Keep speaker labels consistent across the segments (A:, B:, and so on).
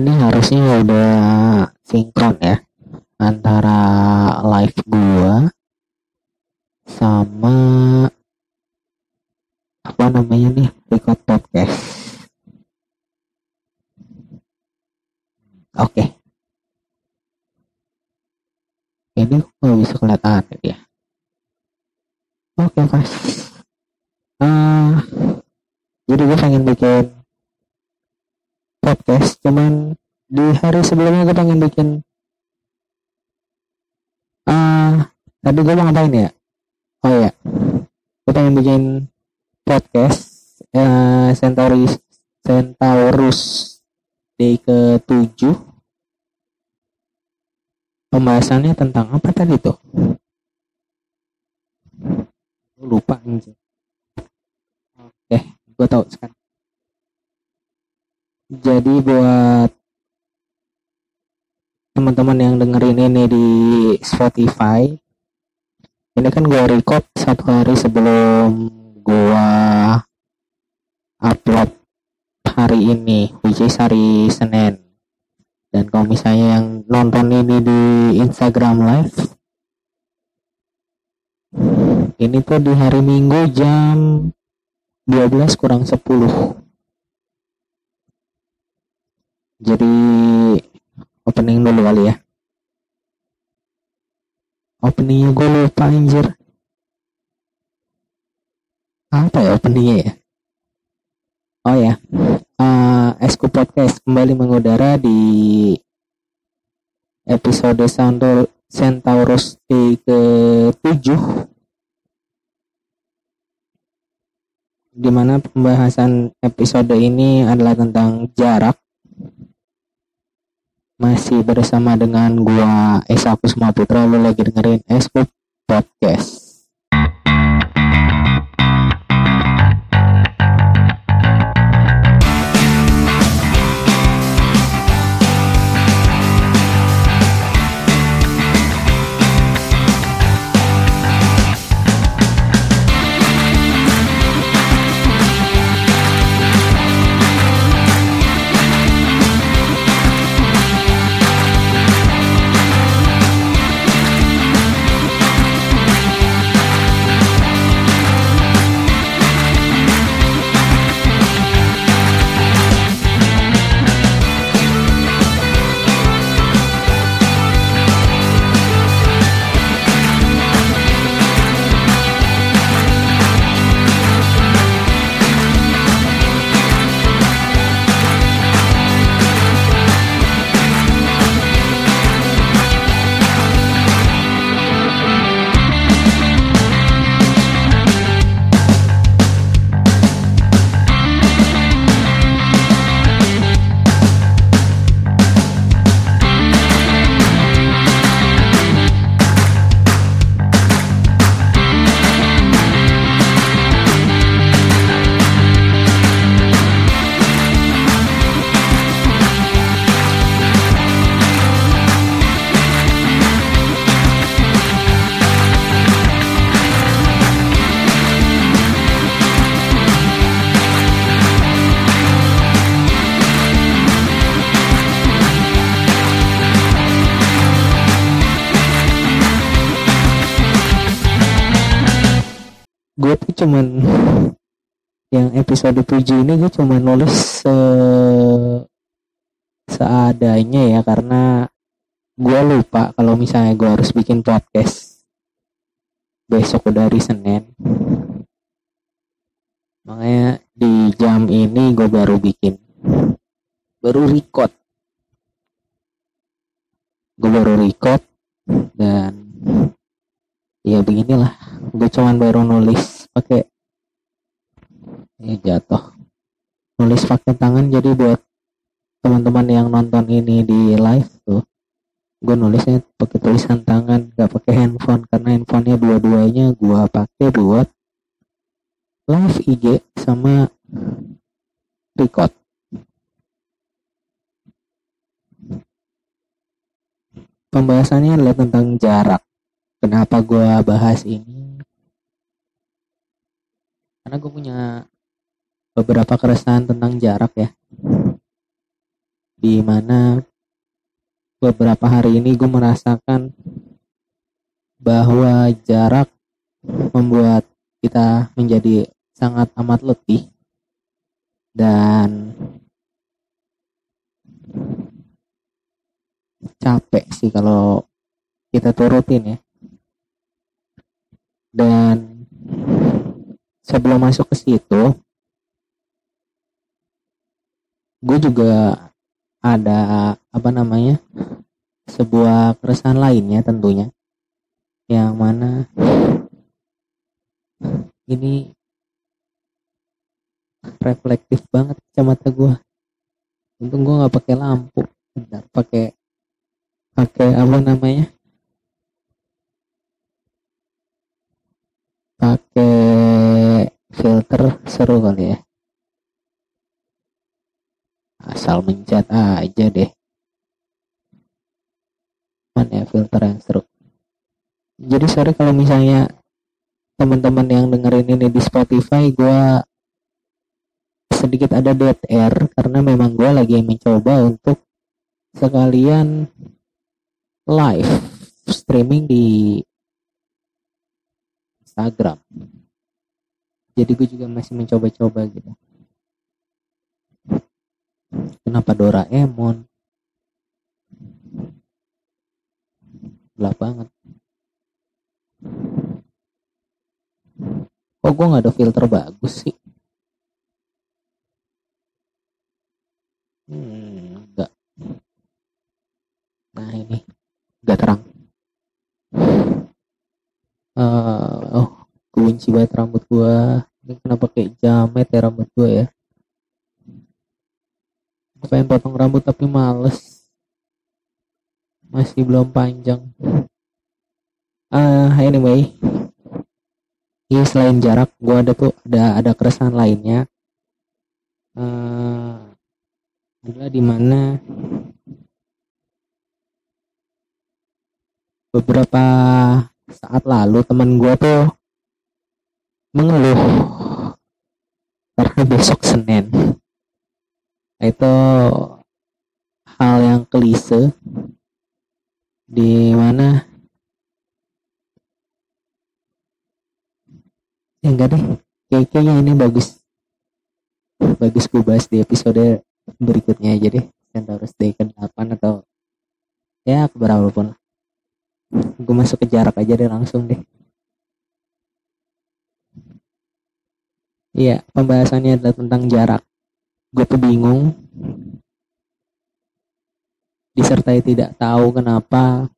A: ini harusnya udah sinkron ya antara live gua sama apa namanya nih record podcast. Oke. Okay. ini kok bisa kelihatan ya. Oke okay, pas uh, jadi gue pengen bikin podcast cuman di hari sebelumnya gue pengen bikin uh, tadi gue mau ngapain ya? Oh ya gue pengen bikin podcast uh, Centaurus Centaurus day ke 7 pembahasannya tentang apa tadi tuh? Lupa anjir oke gue tahu sekarang. Jadi buat teman-teman yang dengerin ini di Spotify. Ini kan gue record satu hari sebelum gue upload hari ini which is hari Senin. Dan kalau misalnya yang nonton ini di Instagram live ini tuh di hari Minggu jam 12 kurang 10 jadi opening dulu kali ya. Openingnya gue lupa anjir. Apa ya openingnya ya? Oh ya. Uh, Esku Podcast kembali mengudara di episode Santor Centaurus D ke-7 di mana pembahasan episode ini adalah tentang jarak masih bersama dengan gua Esa Kusma Putra lu lagi dengerin Escoop Podcast yang episode 7 ini gue cuma nulis se seadanya ya karena gue lupa kalau misalnya gue harus bikin podcast besok udah hari Senin. Makanya di jam ini gue baru bikin baru record. Gue baru record dan ya beginilah. Gue cuman baru nulis pakai ini jatuh. Nulis pakai tangan jadi buat teman-teman yang nonton ini di live tuh. Gue nulisnya pakai tulisan tangan gak pakai handphone karena handphonenya dua-duanya gue pakai buat live IG sama record. Pembahasannya adalah tentang jarak. Kenapa gue bahas ini? Karena gue punya beberapa keresahan tentang jarak ya. Di mana beberapa hari ini gue merasakan bahwa jarak membuat kita menjadi sangat amat letih. Dan capek sih kalau kita turutin ya. Dan sebelum masuk ke situ gue juga ada apa namanya sebuah keresahan lainnya tentunya. Yang mana ini reflektif banget kacamata gue untung gue nggak pakai lampu bentar pakai pakai apa namanya pakai filter seru kali ya asal mencet aja deh. Mana ya filter yang seru. Jadi sorry kalau misalnya teman-teman yang dengerin ini di Spotify gue sedikit ada dead air karena memang gue lagi mencoba untuk sekalian live streaming di Instagram. Jadi gue juga masih mencoba-coba gitu kenapa Doraemon? Gelap banget. Kok gue nggak ada filter bagus sih? Hmm enggak nah ini. Enggak terang. Uh, oh kunci banget rambut gue ini kenapa kayak jamet ya rambut gue ya pengen potong rambut tapi males. Masih belum panjang. Uh, anyway. Ya selain jarak gue ada tuh ada ada keresahan lainnya. Uh, adalah di mana beberapa saat lalu teman gue tuh mengeluh. Karena besok Senin itu hal yang kelise di mana? Ya enggak deh. Kayaknya ini bagus. Bagus gue bahas di episode berikutnya aja deh. Centaurus Day ke-8 atau ya keberapa pun. Gue masuk ke jarak aja deh langsung deh. Iya pembahasannya adalah tentang jarak gue tuh bingung. Disertai tidak tahu kenapa.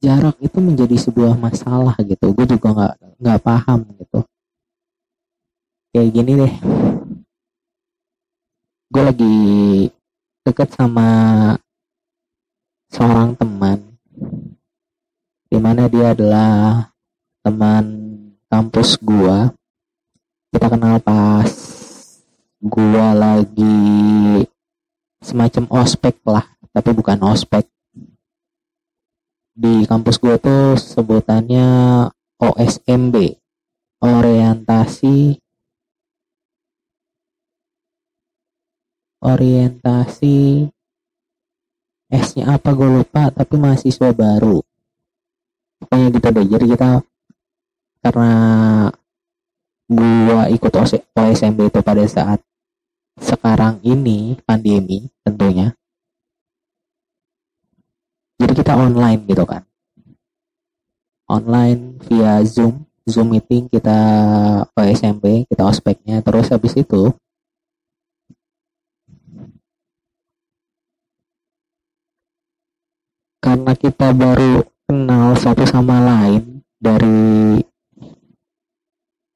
A: Jarak itu menjadi sebuah masalah gitu. Gue juga nggak nggak paham gitu. Kayak gini deh. Gue lagi deket sama seorang teman. Di mana dia adalah teman kampus gua kita kenal pas gua lagi semacam ospek lah tapi bukan ospek. Di kampus gue tuh sebutannya OSMB orientasi orientasi S-nya apa gue lupa tapi mahasiswa baru. Pokoknya gitu deh jadi kita karena gua ikut OSMB itu pada saat sekarang ini pandemi tentunya. Jadi kita online gitu kan. Online via zoom. Zoom meeting kita OSMB kita ospeknya. Terus habis itu karena kita baru kenal satu sama lain dari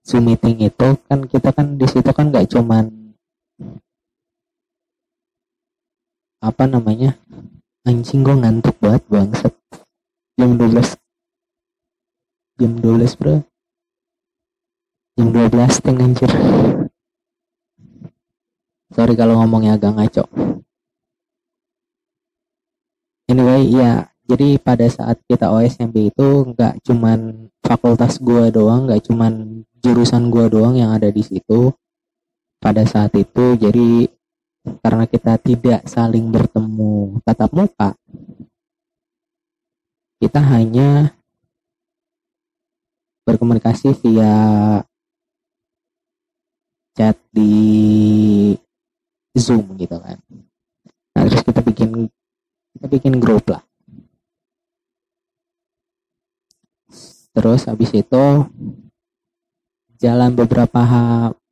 A: zoom meeting itu kan kita kan di situ kan nggak cuman apa namanya anjing gue ngantuk banget bangsat. Jam 12 jam 12 bro. Jam 12 teng anjir. Sorry kalau ngomongnya agak ngaco. Anyway iya jadi pada saat kita OSMB itu nggak cuman fakultas gua doang nggak cuman jurusan gua doang yang ada di situ pada saat itu jadi karena kita tidak saling bertemu tatap muka kita hanya berkomunikasi via chat di Zoom gitu kan. Nah, terus kita bikin kita bikin grup lah. Terus habis itu jalan beberapa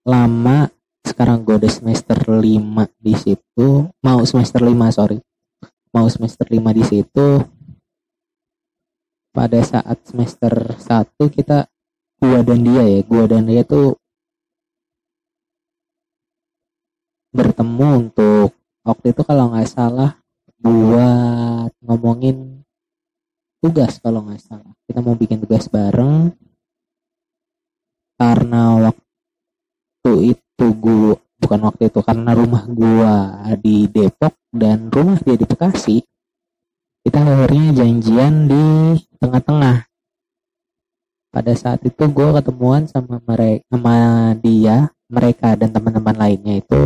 A: lama sekarang gue udah semester 5 di situ. Mau semester 5 sorry. Mau semester 5 di situ. Pada saat semester 1 kita gua dan dia ya gua dan dia tuh bertemu untuk waktu itu kalau nggak salah buat ngomongin tugas kalau nggak salah. Kita mau bikin tugas bareng. Karena waktu itu gua bukan waktu itu karena rumah gua di Depok dan rumah dia di Bekasi kita akhirnya janjian di tengah-tengah. Pada saat itu gue ketemuan sama mereka sama dia mereka dan teman-teman lainnya itu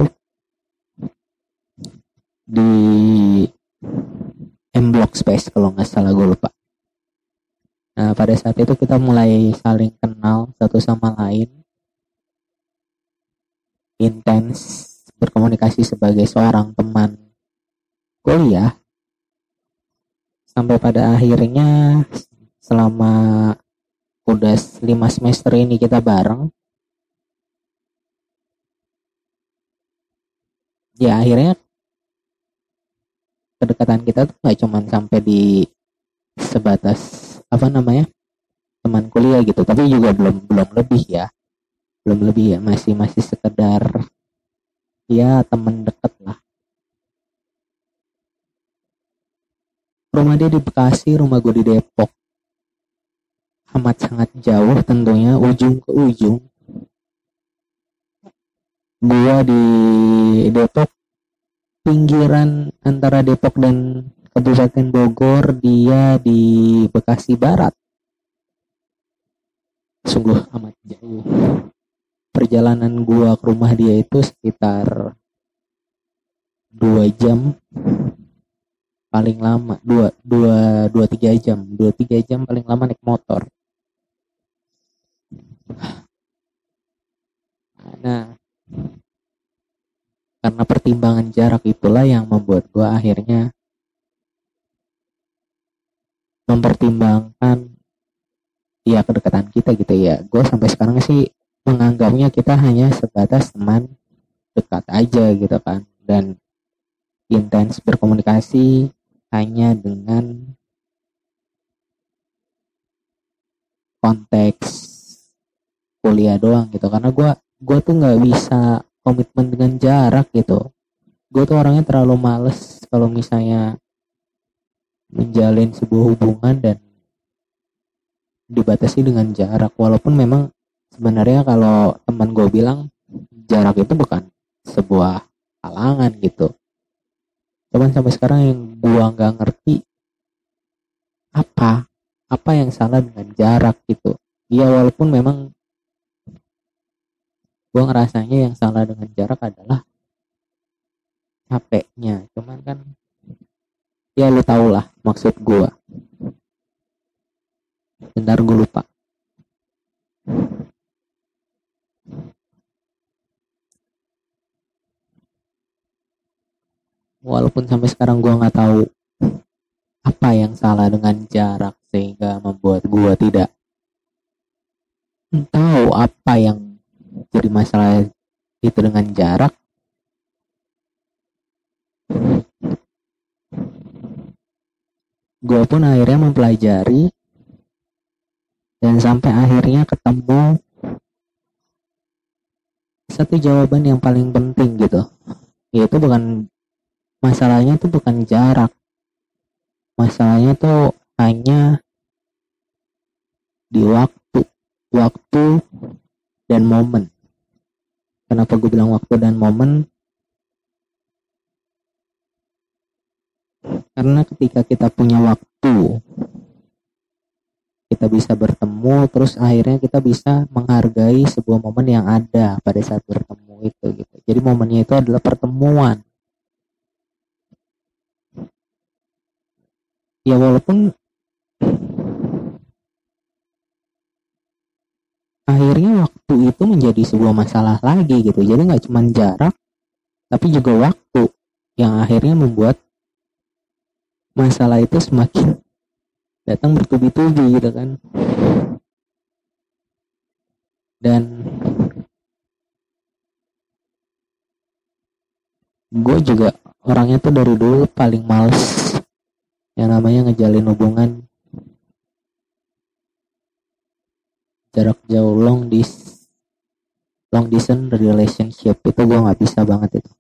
A: di M Block Space kalau nggak salah gue lupa nah pada saat itu kita mulai saling kenal satu sama lain. Intens berkomunikasi sebagai seorang teman kuliah. Sampai pada akhirnya selama udah lima semester ini kita bareng. Ya akhirnya kedekatan kita tuh nggak cuman sampai di sebatas apa namanya teman kuliah gitu. Tapi juga belum belum lebih ya. Belum lebih ya. Masih masih sekedar ya teman deket lah. Rumah dia di Bekasi rumah gue di Depok. Amat sangat jauh tentunya ujung ke ujung. Gua di Depok pinggiran antara Depok dan Kabupaten Bogor dia di Bekasi Barat. Sungguh amat jauh. Perjalanan gua ke rumah dia itu sekitar dua jam. Paling lama dua dua dua tiga jam. Dua tiga jam paling lama naik motor. Nah, karena pertimbangan jarak itulah yang membuat gue akhirnya mempertimbangkan ya kedekatan kita gitu ya. Gue sampai sekarang sih menganggapnya kita hanya sebatas teman dekat aja gitu kan. Dan intens berkomunikasi hanya dengan konteks kuliah doang gitu. Karena gue gue tuh nggak bisa komitmen dengan jarak gitu. Gue tuh orangnya terlalu males kalau misalnya menjalin sebuah hubungan dan dibatasi dengan jarak. Walaupun memang sebenarnya kalau teman gue bilang jarak itu bukan sebuah halangan gitu. Cuman sampai sekarang yang gue nggak ngerti apa? Apa yang salah dengan jarak gitu? Ya walaupun memang gue ngerasanya yang salah dengan jarak adalah capeknya. Cuman kan ya lu tau lah maksud gue bentar gue lupa. Walaupun sampai sekarang gue nggak tahu apa yang salah dengan jarak sehingga membuat gue tidak tahu apa yang jadi masalah itu dengan jarak gue pun akhirnya mempelajari. Dan sampai akhirnya ketemu satu jawaban yang paling penting gitu. Yaitu bukan masalahnya tuh bukan jarak. Masalahnya tuh hanya di waktu waktu dan momen. Kenapa gue bilang waktu dan momen? Karena ketika kita punya waktu, kita bisa bertemu, terus akhirnya kita bisa menghargai sebuah momen yang ada pada saat bertemu. itu gitu jadi momennya itu adalah pertemuan ya walaupun akhirnya waktu itu menjadi sebuah masalah lagi gitu jadi nggak cuma jarak tapi juga waktu yang akhirnya membuat masalah itu semakin datang bertubi-tubi gitu kan. Dan gue juga orangnya tuh dari dulu paling males yang namanya ngejalin hubungan. Jarak jauh long dis long distance relationship itu gue nggak bisa banget itu.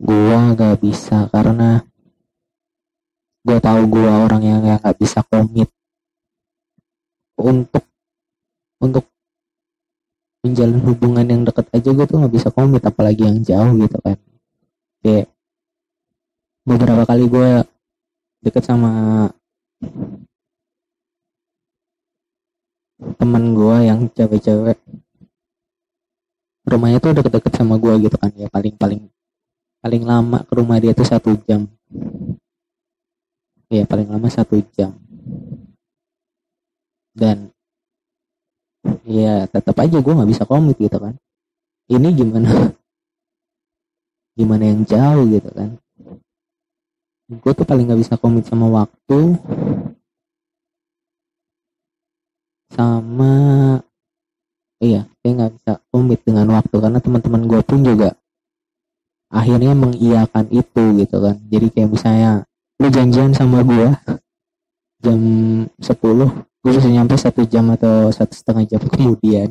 A: Gue nggak bisa karena gue tahu gue orang yang nggak bisa komit untuk untuk menjalin hubungan yang deket aja gue tuh nggak bisa komit apalagi yang jauh gitu kan. Kayak beberapa kali gue deket sama temen gue yang cewek-cewek. Rumahnya tuh deket-deket sama gue gitu kan ya paling paling paling lama ke rumah dia tuh satu jam ya paling lama satu jam. Dan ya tetap aja gue nggak bisa komit gitu kan. Ini gimana? Gimana yang jauh gitu kan? Gue tuh paling nggak bisa komit sama waktu. Sama iya saya nggak bisa komit dengan waktu. Karena teman-teman gue pun juga akhirnya mengiyakan itu gitu kan. Jadi kayak misalnya lu janjian sama gue jam 10 gue bisa nyampe satu jam atau satu setengah jam kemudian.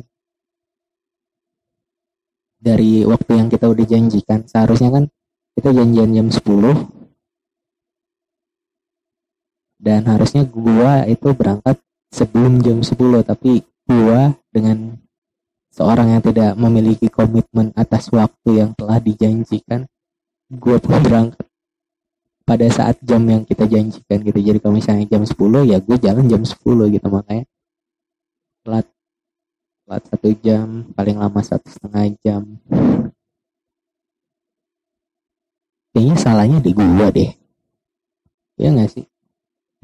A: Dari waktu yang kita udah janjikan. Seharusnya kan kita janjian jam 10 dan harusnya gua itu berangkat sebelum jam 10 tapi gua dengan seorang yang tidak memiliki komitmen atas waktu yang telah dijanjikan gua pun berangkat pada saat jam yang kita janjikan gitu. Jadi kalau misalnya jam 10 ya gue jalan jam 10 gitu. Makanya telat. Telat satu jam paling lama satu setengah jam. Kayaknya salahnya di gue deh. Ya nggak sih?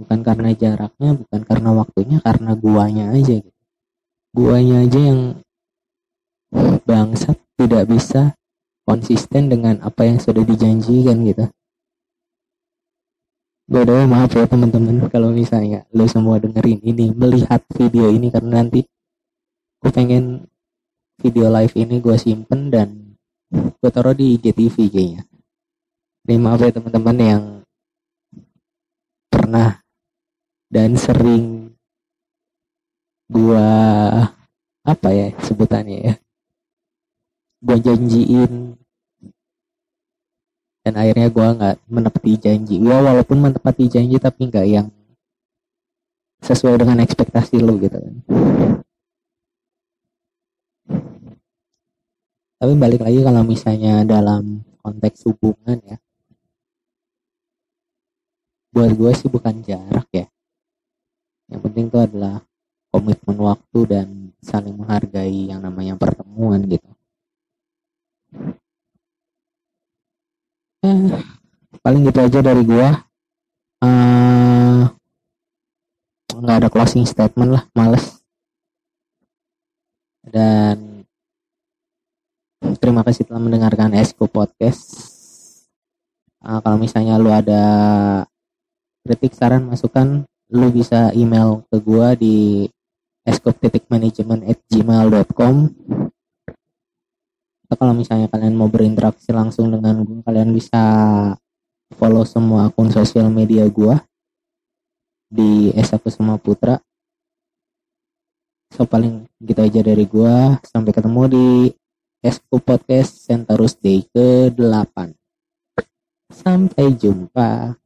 A: Bukan karena jaraknya bukan karena waktunya karena guanya aja gitu. Guanya aja yang bangsat tidak bisa konsisten dengan apa yang sudah dijanjikan gitu Bodoh maaf ya teman-teman kalau misalnya lo semua dengerin ini melihat video ini karena nanti gue pengen video live ini gue simpen dan gue taruh di IGTV kayaknya. Ini maaf ya teman-teman yang pernah dan sering gua apa ya sebutannya ya gua janjiin dan akhirnya gua nggak menepati janji. Gua walaupun menepati janji tapi nggak yang sesuai dengan ekspektasi lo gitu kan. Tapi balik lagi kalau misalnya dalam konteks hubungan ya. Buat gue sih bukan jarak ya. Yang penting itu adalah komitmen waktu dan saling menghargai yang namanya pertemuan gitu paling gitu aja dari gua. Uh, nggak ada closing statement lah males. Dan terima kasih telah mendengarkan Esko Podcast. Uh, kalau misalnya lu ada kritik saran masukan lu bisa email ke gua di escop.management at gmail.com atau kalau misalnya kalian mau berinteraksi langsung dengan gue kalian bisa follow semua akun sosial media gua. Di Esaku Semua Putra. So paling gitu aja dari gua. Sampai ketemu di Esco Podcast Centerus Day ke-8 sampai jumpa